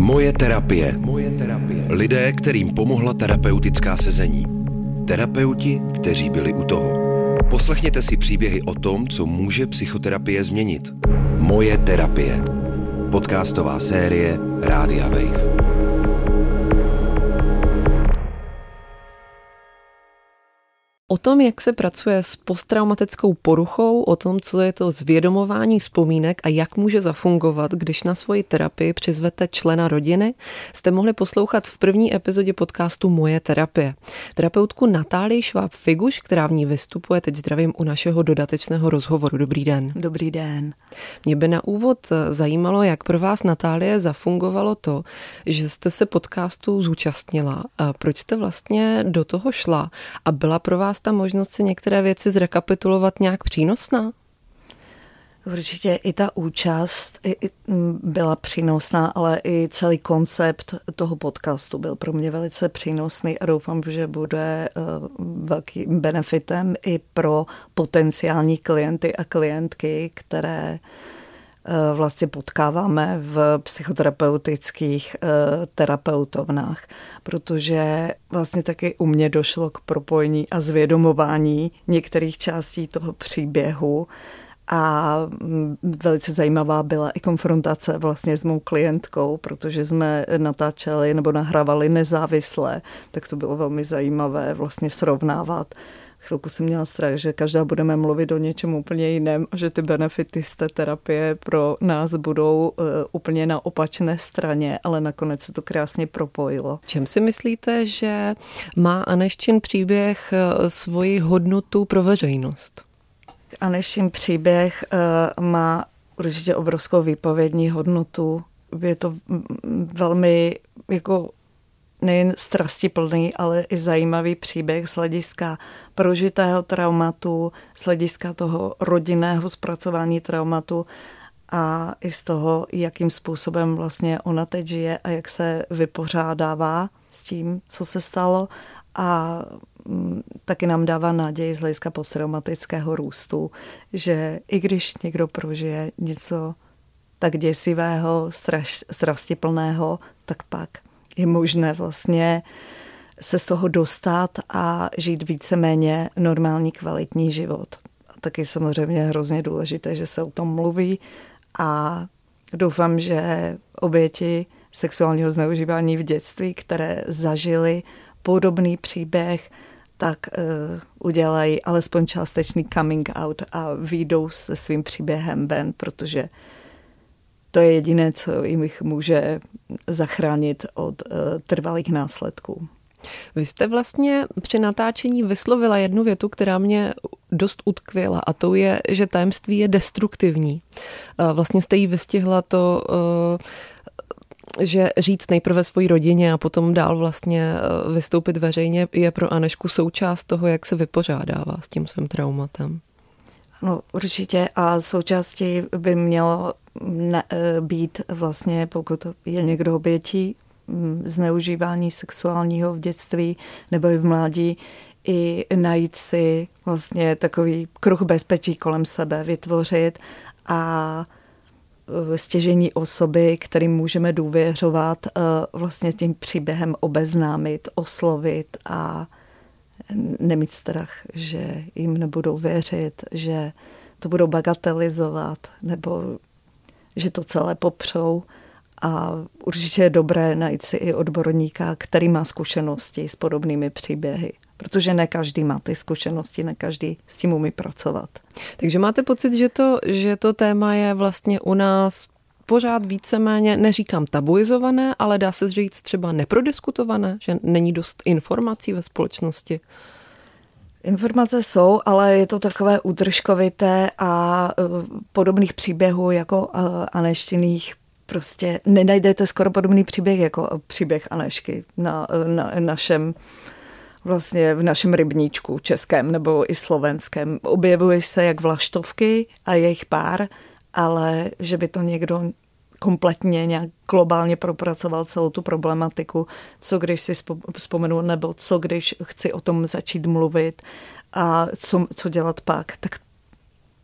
Moje terapie. Moje terapie. Lidé, kterým pomohla terapeutická sezení. Terapeuti, kteří byli u toho. Poslechněte si příběhy o tom, co může psychoterapie změnit. Moje terapie. Podcastová série Rádia Wave. O tom, jak se pracuje s posttraumatickou poruchou, o tom, co je to zvědomování vzpomínek a jak může zafungovat, když na svoji terapii přizvete člena rodiny, jste mohli poslouchat v první epizodě podcastu Moje terapie. Terapeutku Natálii Šváb Figuš, která v ní vystupuje, teď zdravím u našeho dodatečného rozhovoru. Dobrý den. Dobrý den. Mě by na úvod zajímalo, jak pro vás, Natálie, zafungovalo to, že jste se podcastu zúčastnila. A proč jste vlastně do toho šla a byla pro vás ta možnost si některé věci zrekapitulovat nějak přínosná? Určitě i ta účast byla přínosná, ale i celý koncept toho podcastu byl pro mě velice přínosný a doufám, že bude eh, velkým benefitem i pro potenciální klienty a klientky, které vlastně potkáváme v psychoterapeutických eh, terapeutovnách, protože vlastně taky u mě došlo k propojení a zvědomování některých částí toho příběhu. A mm, velice zajímavá byla i konfrontace vlastně s mou klientkou, protože jsme natáčeli nebo nahrávali nezávisle, tak to bylo velmi zajímavé vlastně srovnávat chvilku jsem měla strach, že každá budeme mluvit o něčem úplně jiném a že ty benefity z té terapie pro nás budou uh, úplně na opačné straně, ale nakonec se to krásně propojilo. Čem si myslíte, že má Aneščin příběh eh, svoji hodnotu pro veřejnost? Aneščin příběh uh, má určitě obrovskou výpovědní hodnotu. Je to velmi jako nejen strastiplný, ale i zajímavý příběh z hlediska prožitého traumatu, z hlediska toho rodinného zpracování traumatu a i z toho, jakým způsobem vlastně ona teď žije a jak se vypořádává s tím, co se stalo. A mm, taky nám dává naději z hlediska posttraumatického růstu, že i když někdo prožije něco tak děsivého, straš, strastiplného, tak pak je možné vlastně se z toho dostat a žít víceméně normální kvalitní život. A taky samozřejmě hrozně důležité, že se o tom mluví a doufám, že oběti sexuálního zneužívání v dětství, které zažili podobný příběh, tak uh, udělají alespoň částečný coming out a výjdou se svým příběhem ven, protože to je jediné, co jim může zachránit od uh, trvalých následků. Vy jste vlastně při natáčení vyslovila jednu větu, která mě dost utkvěla a to je, že tajemství je destruktivní. Vlastně jste jí vystihla to, eh, že říct nejprve svojí rodině a potom dál vlastně eh, vystoupit veřejně je pro Anešku součást toho, jak se vypořádává s tím svým traumatem. No určitě. A součástí by mělo ne, eh, být vlastně, pokud je někdo obětí mm, zneužívání sexuálního v dětství nebo i v mládí, i najít si vlastně takový kruh bezpečí kolem sebe vytvořit a eh, stěžení osoby, kterým můžeme důvěřovat, eh, vlastně s tím příběhem obeznámit, oslovit a nemít strach, že jim nebudou věřit, že to budou bagatelizovat nebo že to celé popřou. A určitě je dobré najít si i odborníka, který má zkušenosti s podobnými příběhy. Protože ne každý má ty zkušenosti, ne každý s tím umí pracovat. Takže máte pocit, že to, že to téma je vlastně u nás pořád víceméně, neříkám tabuizované, ale dá se říct třeba neprodiskutované, že není dost informací ve společnosti? Informace jsou, ale je to takové útržkovité a e, podobných příběhů jako e, Aneštinných prostě nenajdete skoro podobný příběh jako příběh Anešky na, e, na našem vlastně v našem rybníčku českém nebo i slovenském. Objevují se jak vlaštovky a jejich pár, ale že by to někdo kompletně nějak globálně propracoval celou tu problematiku, co když si vzpomenu, nebo co když chci o tom začít mluvit a co, co dělat pak, tak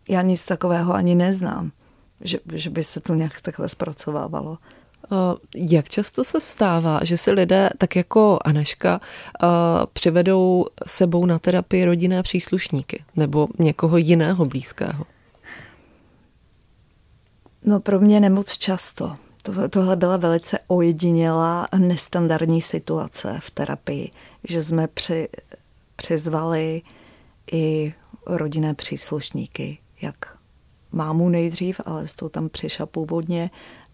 já nic takového ani neznám, že, že by se to nějak takhle zpracovávalo. Jak často se stává, že si lidé, tak jako Aneška, přivedou sebou na terapii rodinné příslušníky nebo někoho jiného blízkého? No pro mě nemoc často. Tohle byla velice ojedinělá nestandardní situace v terapii, že jsme při, přizvali i rodinné příslušníky, jak mámu nejdřív, ale s tou tam přišla původně,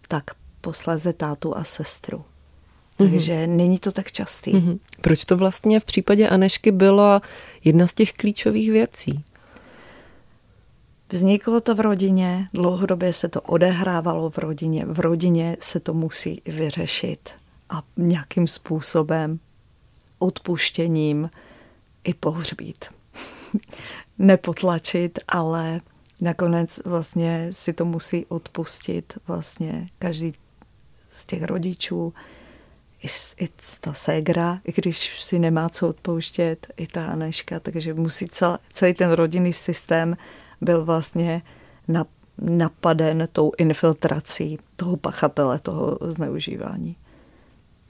tak posléze tátu a sestru. Mm-hmm. Takže není to tak častý. Mm-hmm. Proč to vlastně v případě Anešky byla jedna z těch klíčových věcí? Vzniklo to v rodině, dlouhodobě se to odehrávalo v rodině, v rodině se to musí vyřešit a nějakým způsobem odpuštěním i pohřbít. Nepotlačit, ale nakonec vlastně si to musí odpustit vlastně každý z těch rodičů, i, i ta ségra, i když si nemá co odpouštět, i ta Aneška, takže musí celý, celý ten rodinný systém byl vlastně napaden tou infiltrací toho pachatele, toho zneužívání.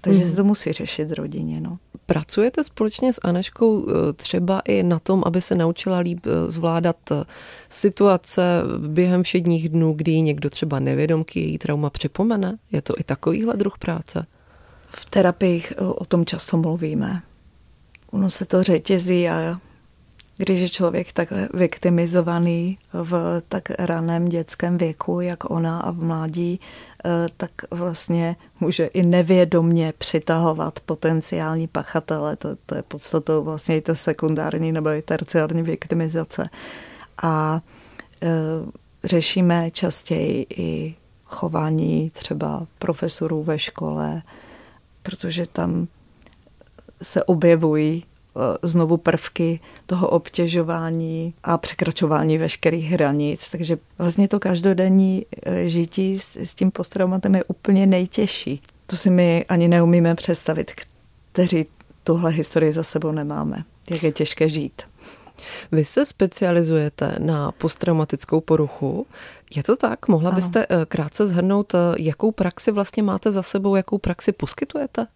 Takže hmm. se to musí řešit rodině. No. Pracujete společně s Aneškou eh, třeba i na tom, aby se naučila líp eh, zvládat eh, situace během všedních dnů, kdy někdo třeba nevědomky její trauma připomene? Je to i takovýhle druh práce? V terapii o tom často mluvíme. Ono se to řetězí a když je člověk tak viktimizovaný v tak raném dětském věku, jak ona a v mládí, eh, tak vlastně může i nevědomně přitahovat potenciální pachatele. To, to je podstatou vlastně i to sekundární nebo i terciární viktimizace. A e, řešíme častěji i chování třeba profesorů ve škole, protože tam se objevují Eh, znovu prvky toho obtěžování a překračování veškerých hranic. Takže vlastně to každodenní eh, žití s, s tím posttraumatem je úplně nejtěžší. To si my ani neumíme představit, kteří tuhle historii za sebou nemáme. Jak je těžké žít. Vy se specializujete na posttraumatickou poruchu. Je to tak? Mohla ano. byste eh, krátce zhrnout, jakou praxi vlastně máte za sebou, jakou praxi poskytujete?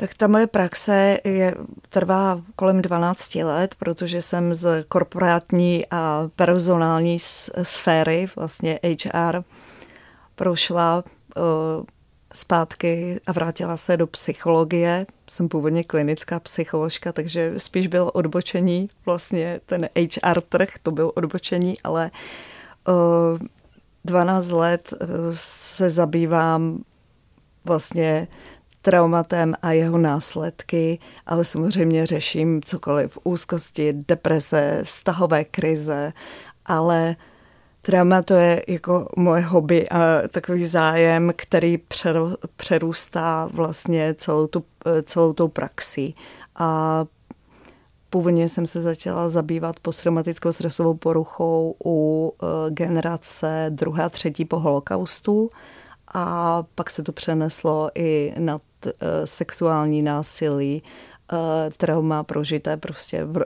Tak ta moje praxe je, trvá kolem 12 let, protože jsem z korporátní a personální sféry, vlastně HR, prošla zpátky a vrátila se do psychologie. Jsem původně klinická psycholožka, takže spíš byl odbočení, vlastně ten HR trh, to byl odbočení, ale uh, 12 let se zabývám vlastně traumatem a jeho následky, ale samozřejmě řeším cokoliv, úzkosti, deprese, vztahové krize, ale trauma to je jako moje hobby a takový zájem, který přerůstá vlastně celou tu, celou tou praxi. A Původně jsem se začala zabývat posttraumatickou stresovou poruchou u eh, generace druhé a třetí po holokaustu a pak se to přeneslo i na sexuální násilí, eh, trauma prožité prostě eh,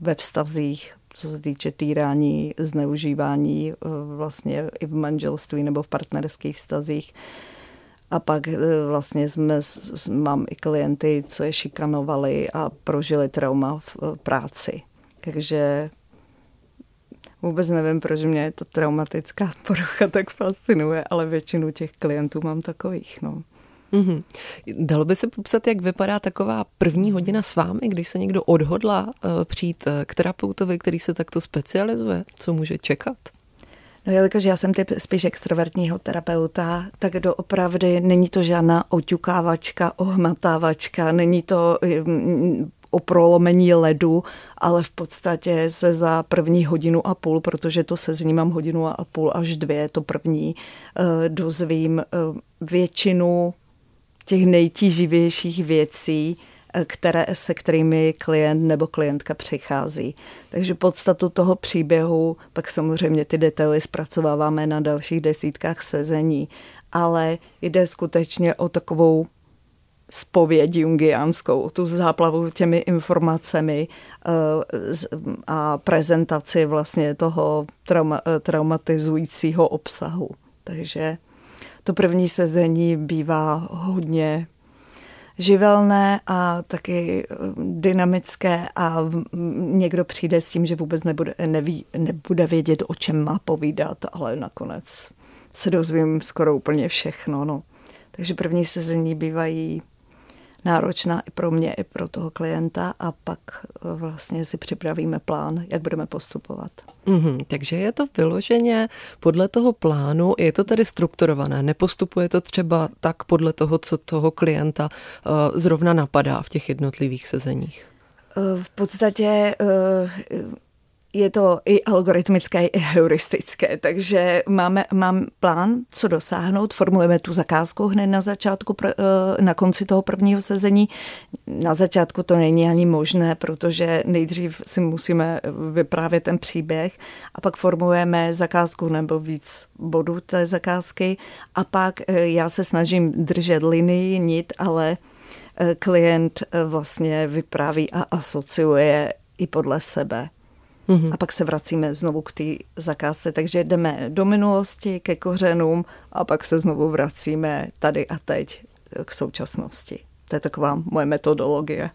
ve vztazích, co se týče týrání, zneužívání vlastně i v manželství nebo v partnerských vztazích. A pak vlastně jsme, mám i klienty, co je šikanovali a prožili trauma v práci. Takže Vůbec nevím, proč mě ta traumatická porucha tak fascinuje, ale většinu těch klientů mám takových. No. Mm-hmm. Dalo by se popsat, jak vypadá taková první hodina s vámi, když se někdo odhodlá uh, přijít uh, k terapeutovi, který se takto specializuje? Co může čekat? No jelikož já jsem typ spíš extrovertního terapeuta, tak doopravdy není to žádná oťukávačka, ohmatávačka, není to mm, o prolomení ledu, ale v podstatě se za první hodinu a půl, protože to se znímám hodinu a půl až dvě, to první, eh, dozvím eh, většinu těch nejtíživějších věcí, eh, které, se kterými klient nebo klientka přichází. Takže podstatu toho příběhu, pak samozřejmě ty detaily zpracováváme na dalších desítkách sezení, ale jde skutečně o takovou spověď jungianskou, tu záplavu těmi informacemi eh, a prezentaci vlastně toho trauma, eh, traumatizujícího obsahu. Takže to první sezení bývá hodně živelné a taky eh, dynamické a někdo přijde s tím, že vůbec nebude, neví, nebude vědět, o čem má povídat, ale nakonec se dozvím skoro úplně všechno. No. Takže první sezení bývají náročná i pro mě, i pro toho klienta a pak eh, vlastně si připravíme plán, jak budeme postupovat. Mm-hmm, takže je to vyloženě podle toho plánu, je to tedy strukturované, nepostupuje to třeba tak podle toho, co toho klienta uh, zrovna napadá v těch jednotlivých sezeních? Eh, v podstatě je to i algoritmické, i heuristické, takže máme, mám plán, co dosáhnout, formulujeme tu zakázku hned na začátku, eh, na konci toho prvního sezení. Na začátku to není ani možné, protože nejdřív si musíme vyprávět ten příběh a pak formulujeme zakázku nebo víc bodů té zakázky a pak eh, já se snažím držet linii, nit, ale eh, klient vlastně vypráví a asociuje i podle sebe. Mm-hmm. A pak se vracíme znovu k té zakázce. Takže jdeme do minulosti, ke kořenům a pak se znovu vracíme tady a teď k současnosti. To je taková moje metodologie.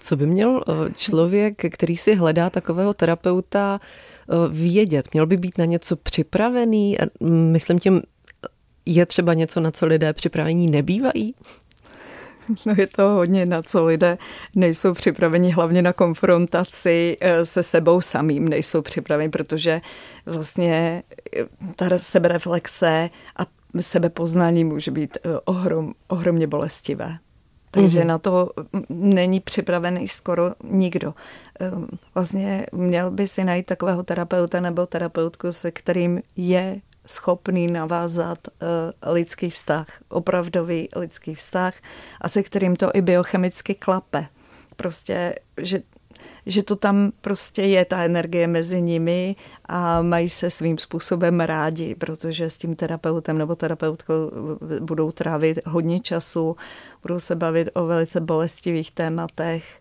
Co by měl eh, člověk, který si hledá takového terapeuta, eh, vědět? Měl by být na něco připravený? Myslím tím, je třeba něco, na co lidé připravení nebývají? No je to hodně, na co lidé nejsou připraveni, hlavně na konfrontaci eh, se sebou samým nejsou připraveni, protože vlastně eh, ta sebereflexe a sebepoznání může být eh, ohrom, ohromně bolestivé. Takže mm-hmm. na to mm, není připravený skoro nikdo. Ehm, vlastně měl by si najít takového terapeuta nebo terapeutku, se kterým je schopný navázat uh, lidský vztah, opravdový lidský vztah a se kterým to i biochemicky klape. Prostě, že, že to tam prostě je ta energie mezi nimi a mají se svým způsobem rádi, protože s tím terapeutem nebo terapeutkou budou trávit hodně času, budou se bavit o velice bolestivých tématech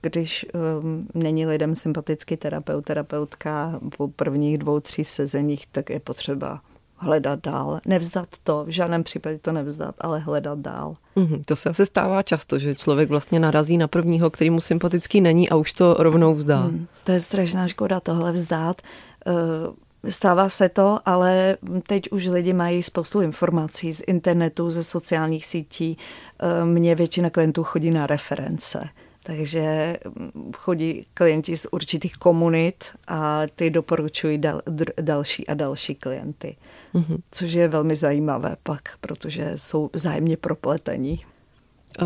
když um, není lidem sympatický terapeut, terapeutka po prvních dvou, tří sezeních, tak je potřeba hledat dál. Nevzdat to, v žádném případě to nevzdat, ale hledat dál. Mm-hmm. To se asi stává často, že člověk vlastně narazí na prvního, který mu sympatický není a už to rovnou vzdá. Mm, to je strašná škoda tohle vzdát. Uh, stává se to, ale teď už lidi mají spoustu informací z internetu, ze sociálních sítí. Uh, mně většina klientů chodí na reference. Takže mm, chodí klienti z určitých komunit a ty doporučují dal, další a další klienty. Mm-hmm. Což je velmi zajímavé pak, protože jsou vzájemně propletení.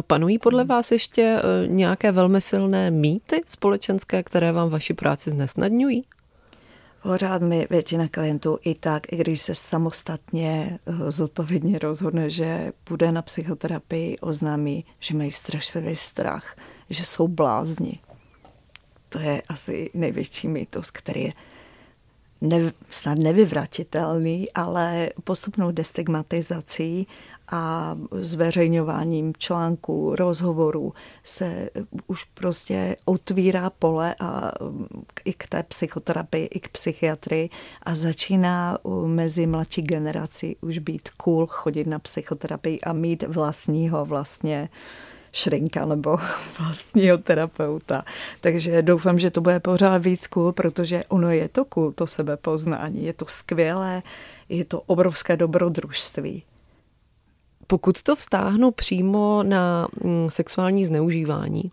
Panují podle vás ještě e, nějaké velmi silné mýty společenské, které vám vaši práci znesnadňují? Pořád mi většina klientů i tak, i když se samostatně e, zodpovědně rozhodne, že bude na psychoterapii, oznámí, že mají strašlivý strach že jsou blázni. To je asi největší mýtus, který je ne, snad nevyvratitelný, ale postupnou destigmatizací a zveřejňováním článků, rozhovorů se už prostě otvírá pole a i k té psychoterapii, i k psychiatrii a začíná mezi mladší generací už být cool chodit na psychoterapii a mít vlastního vlastně šrinka nebo vlastního terapeuta. Takže doufám, že to bude pořád víc cool, protože ono je to cool, to sebepoznání. Je to skvělé, je to obrovské dobrodružství. Pokud to vztáhnu přímo na mm, sexuální zneužívání,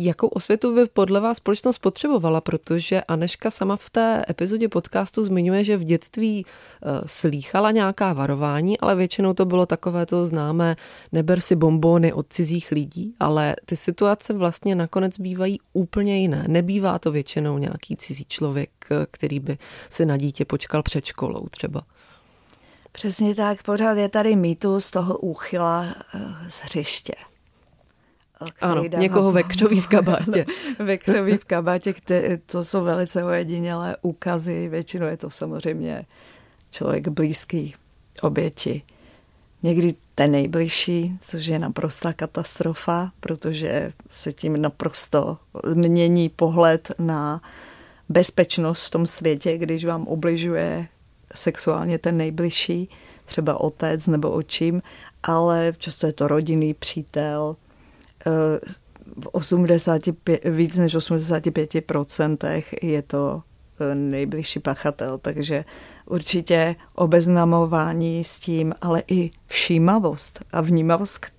Jakou osvětu by podle vás společnost potřebovala? Protože Aneška sama v té epizodě podcastu zmiňuje, že v dětství eh, slýchala nějaká varování, ale většinou to bylo takové to známé, neber si bombóny od cizích lidí, ale ty situace vlastně nakonec bývají úplně jiné. Nebývá to většinou nějaký cizí člověk, eh, který by si na dítě počkal před školou třeba. Přesně tak, pořád je tady mýtus toho úchyla eh, z hřiště. Ano, někoho ve křoví v kabátě. ve křoví v kabátě, které, to jsou velice ojedinělé úkazy. Většinou je to samozřejmě člověk blízký oběti. Někdy ten nejbližší, což je naprostá katastrofa, protože se tím naprosto mění pohled na bezpečnost v tom světě, když vám obližuje sexuálně ten nejbližší, třeba otec nebo očím, ale často je to rodinný přítel. Eh, v 85, víc než 85% je to eh, nejbližší pachatel, takže určitě obeznamování s tím, ale i všímavost a vnímavost k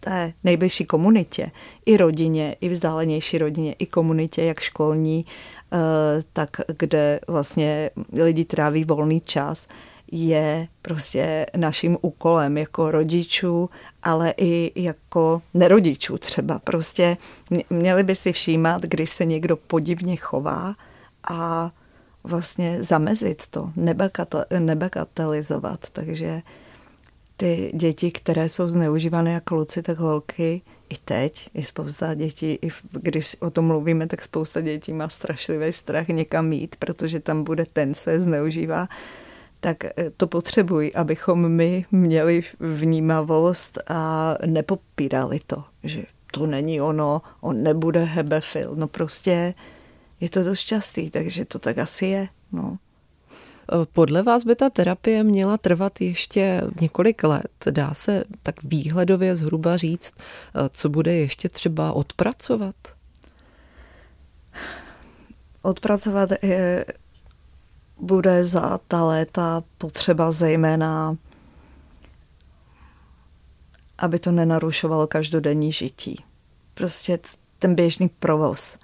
té nejbližší komunitě, i rodině, i vzdálenější rodině, i komunitě, jak školní, eh, tak kde vlastně lidi tráví volný čas, je prostě naším úkolem jako rodičů, ale i jako nerodičů třeba. Prostě měli by si všímat, když se někdo podivně chová a vlastně zamezit to, nebagatelizovat. Takže ty děti, které jsou zneužívané jako kluci, tak holky, i teď, i spousta dětí, i když o tom mluvíme, tak spousta dětí má strašlivý strach někam mít, protože tam bude ten, co je zneužívá tak eh, to potřebují, abychom my měli vnímavost a nepopírali to, že to není ono, on nebude hebefil. No prostě je to dost častý, takže to tak asi je. No. Eh, podle vás by ta terapie měla trvat ještě několik let. Dá se tak výhledově zhruba říct, eh, co bude ještě třeba odpracovat? Odpracovat je bude za ta léta potřeba zejména, aby to nenarušovalo každodenní žití. Prostě ten běžný provoz,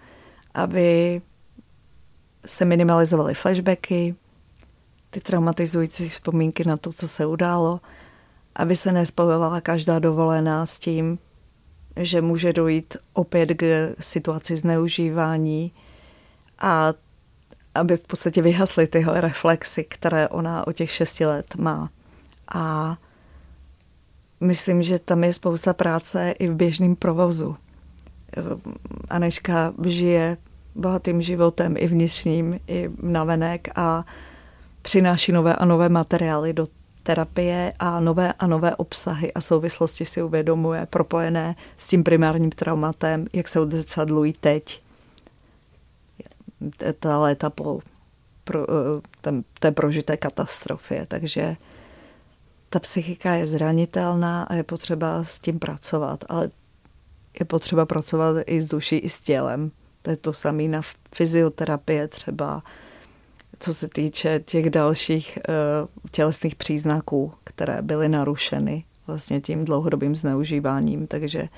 aby se minimalizovaly flashbacky, ty traumatizující vzpomínky na to, co se událo, aby se nespojovala každá dovolená s tím, že může dojít opět k situaci zneužívání. A aby v podstatě vyhasly tyhle reflexy, které ona o těch šesti let má. A myslím, že tam je spousta práce i v běžném provozu. Aneška žije bohatým životem i vnitřním, i navenek a přináší nové a nové materiály do terapie a nové a nové obsahy a souvislosti si uvědomuje propojené s tím primárním traumatem, jak se odzrcadlují teď ta léta po pro, eh, ten, té prožité katastrofě. Takže ta psychika je zranitelná a je potřeba s tím pracovat, ale je potřeba pracovat i s duší, i s tělem. To je to samé na fyzioterapie třeba, co se týče těch dalších uh, tělesných příznaků, které byly narušeny vlastně tím dlouhodobým zneužíváním. Takže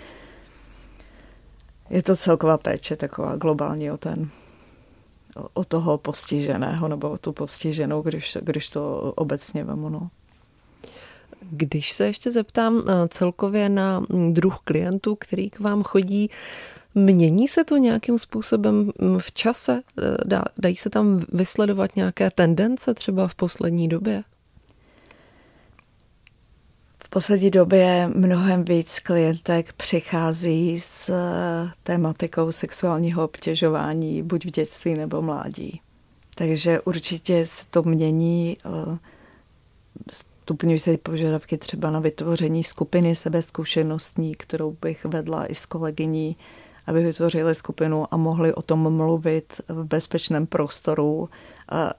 je to celková péče taková globální o ten o toho postiženého nebo o tu postiženou, když, když to obecně vemu. No. Když se ještě zeptám eh, celkově na druh klientů, který k vám chodí, mění se to nějakým způsobem mm, v čase? Eh, dají se tam vysledovat nějaké tendence třeba v poslední době? Poslední době mnohem víc klientek přichází s eh, tématikou sexuálního obtěžování buď v dětství nebo mládí. Takže určitě se to mění, eh, stupňují se požadavky třeba na vytvoření skupiny sebezkušenostní, kterou bych vedla i s kolegyní, aby vytvořili skupinu a mohli o tom mluvit v bezpečném prostoru a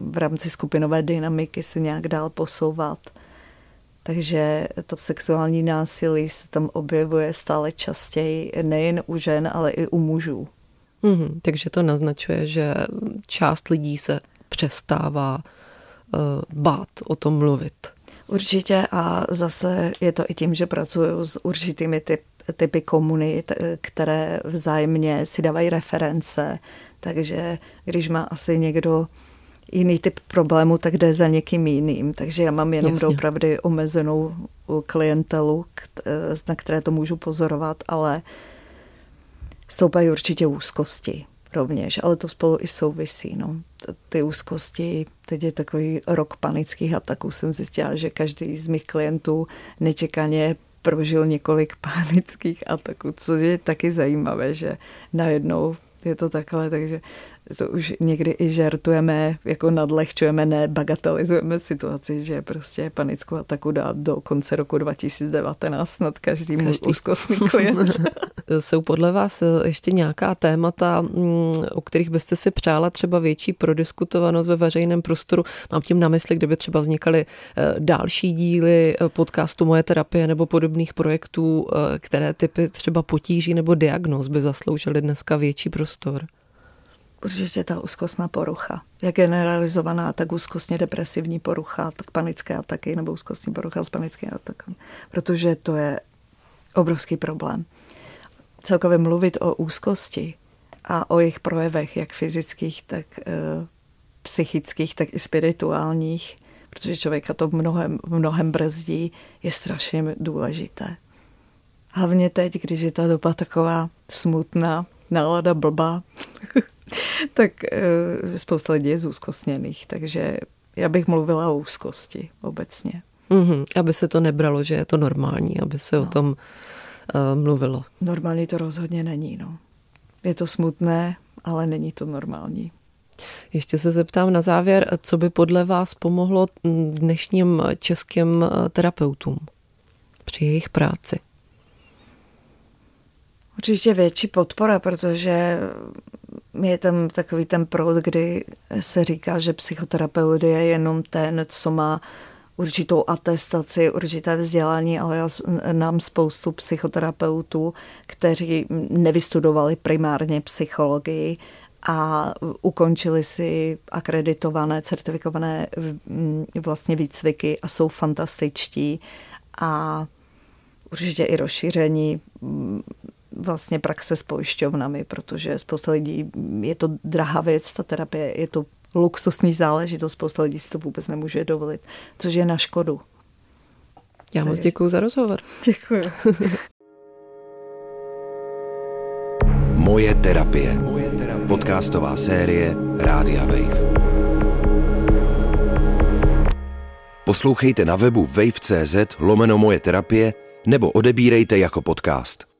v rámci skupinové dynamiky se nějak dál posouvat. Takže to sexuální násilí se tam objevuje stále častěji, nejen u žen, ale i u mužů. Mm-hmm, takže to naznačuje, že část lidí se přestává uh, bát o tom mluvit. Určitě a zase je to i tím, že pracuju s určitými typ, typy komunit, které vzájemně si dávají reference, takže když má asi někdo jiný typ problému, tak jde za někým jiným. Takže já mám jenom Jasně. opravdu omezenou klientelu, na které to můžu pozorovat, ale stoupají určitě úzkosti rovněž, ale to spolu i souvisí. No. Ty úzkosti, teď je takový rok panických ataků, jsem zjistila, že každý z mých klientů nečekaně prožil několik panických ataků, což je taky zajímavé, že najednou je to takhle, takže to už někdy i žartujeme, jako nadlehčujeme, nebagatelizujeme situaci, že prostě panickou ataku dát do konce roku 2019 nad každým Každý. úzkostný klient. Jsou podle vás ještě nějaká témata, mm, o kterých byste si přála třeba větší prodiskutovanost ve veřejném prostoru? Mám tím na mysli, kdyby třeba vznikaly eh, další díly eh, podcastu Moje terapie nebo podobných projektů, eh, které typy třeba potíží nebo diagnóz by zasloužily dneska větší prostor? Určitě ta úzkostná porucha. Jak generalizovaná, tak úzkostně depresivní porucha, tak panické ataky nebo úzkostní porucha s panickým atakem. Protože to je obrovský problém. Celkově mluvit o úzkosti a o jejich projevech, jak fyzických, tak e, psychických, tak i spirituálních, protože člověka to mnohem, mnohem brzdí, je strašně důležité. Hlavně teď, když je ta doba taková smutná, nálada blbá, tak e, spousta lidí je zúzkostněných, takže já bych mluvila o úzkosti obecně. Mm-hmm, aby se to nebralo, že je to normální, aby se no. o tom uh, mluvilo. Normální to rozhodně není. No. Je to smutné, ale není to normální. Ještě se zeptám na závěr, co by podle vás pomohlo dnešním českým eh, terapeutům při jejich práci? Určitě větší podpora, protože je tam takový ten proud, kdy se říká, že psychoterapeut je jenom ten, co má určitou atestaci, určité vzdělání, ale já nám spoustu psychoterapeutů, kteří nevystudovali primárně psychologii a ukončili si akreditované, certifikované vlastně výcviky a jsou fantastičtí a určitě i rozšíření vlastně praxe s pojišťovnami, protože spousta lidí, je to drahá věc, ta terapie, je to luxusní záležitost, spousta lidí si to vůbec nemůže dovolit, což je na škodu. Já moc děkuji za rozhovor. Děkuji. Moje terapie. Moje terapie. Podcastová série Rádia Wave. Poslouchejte na webu wave.cz lomeno moje terapie nebo odebírejte jako podcast.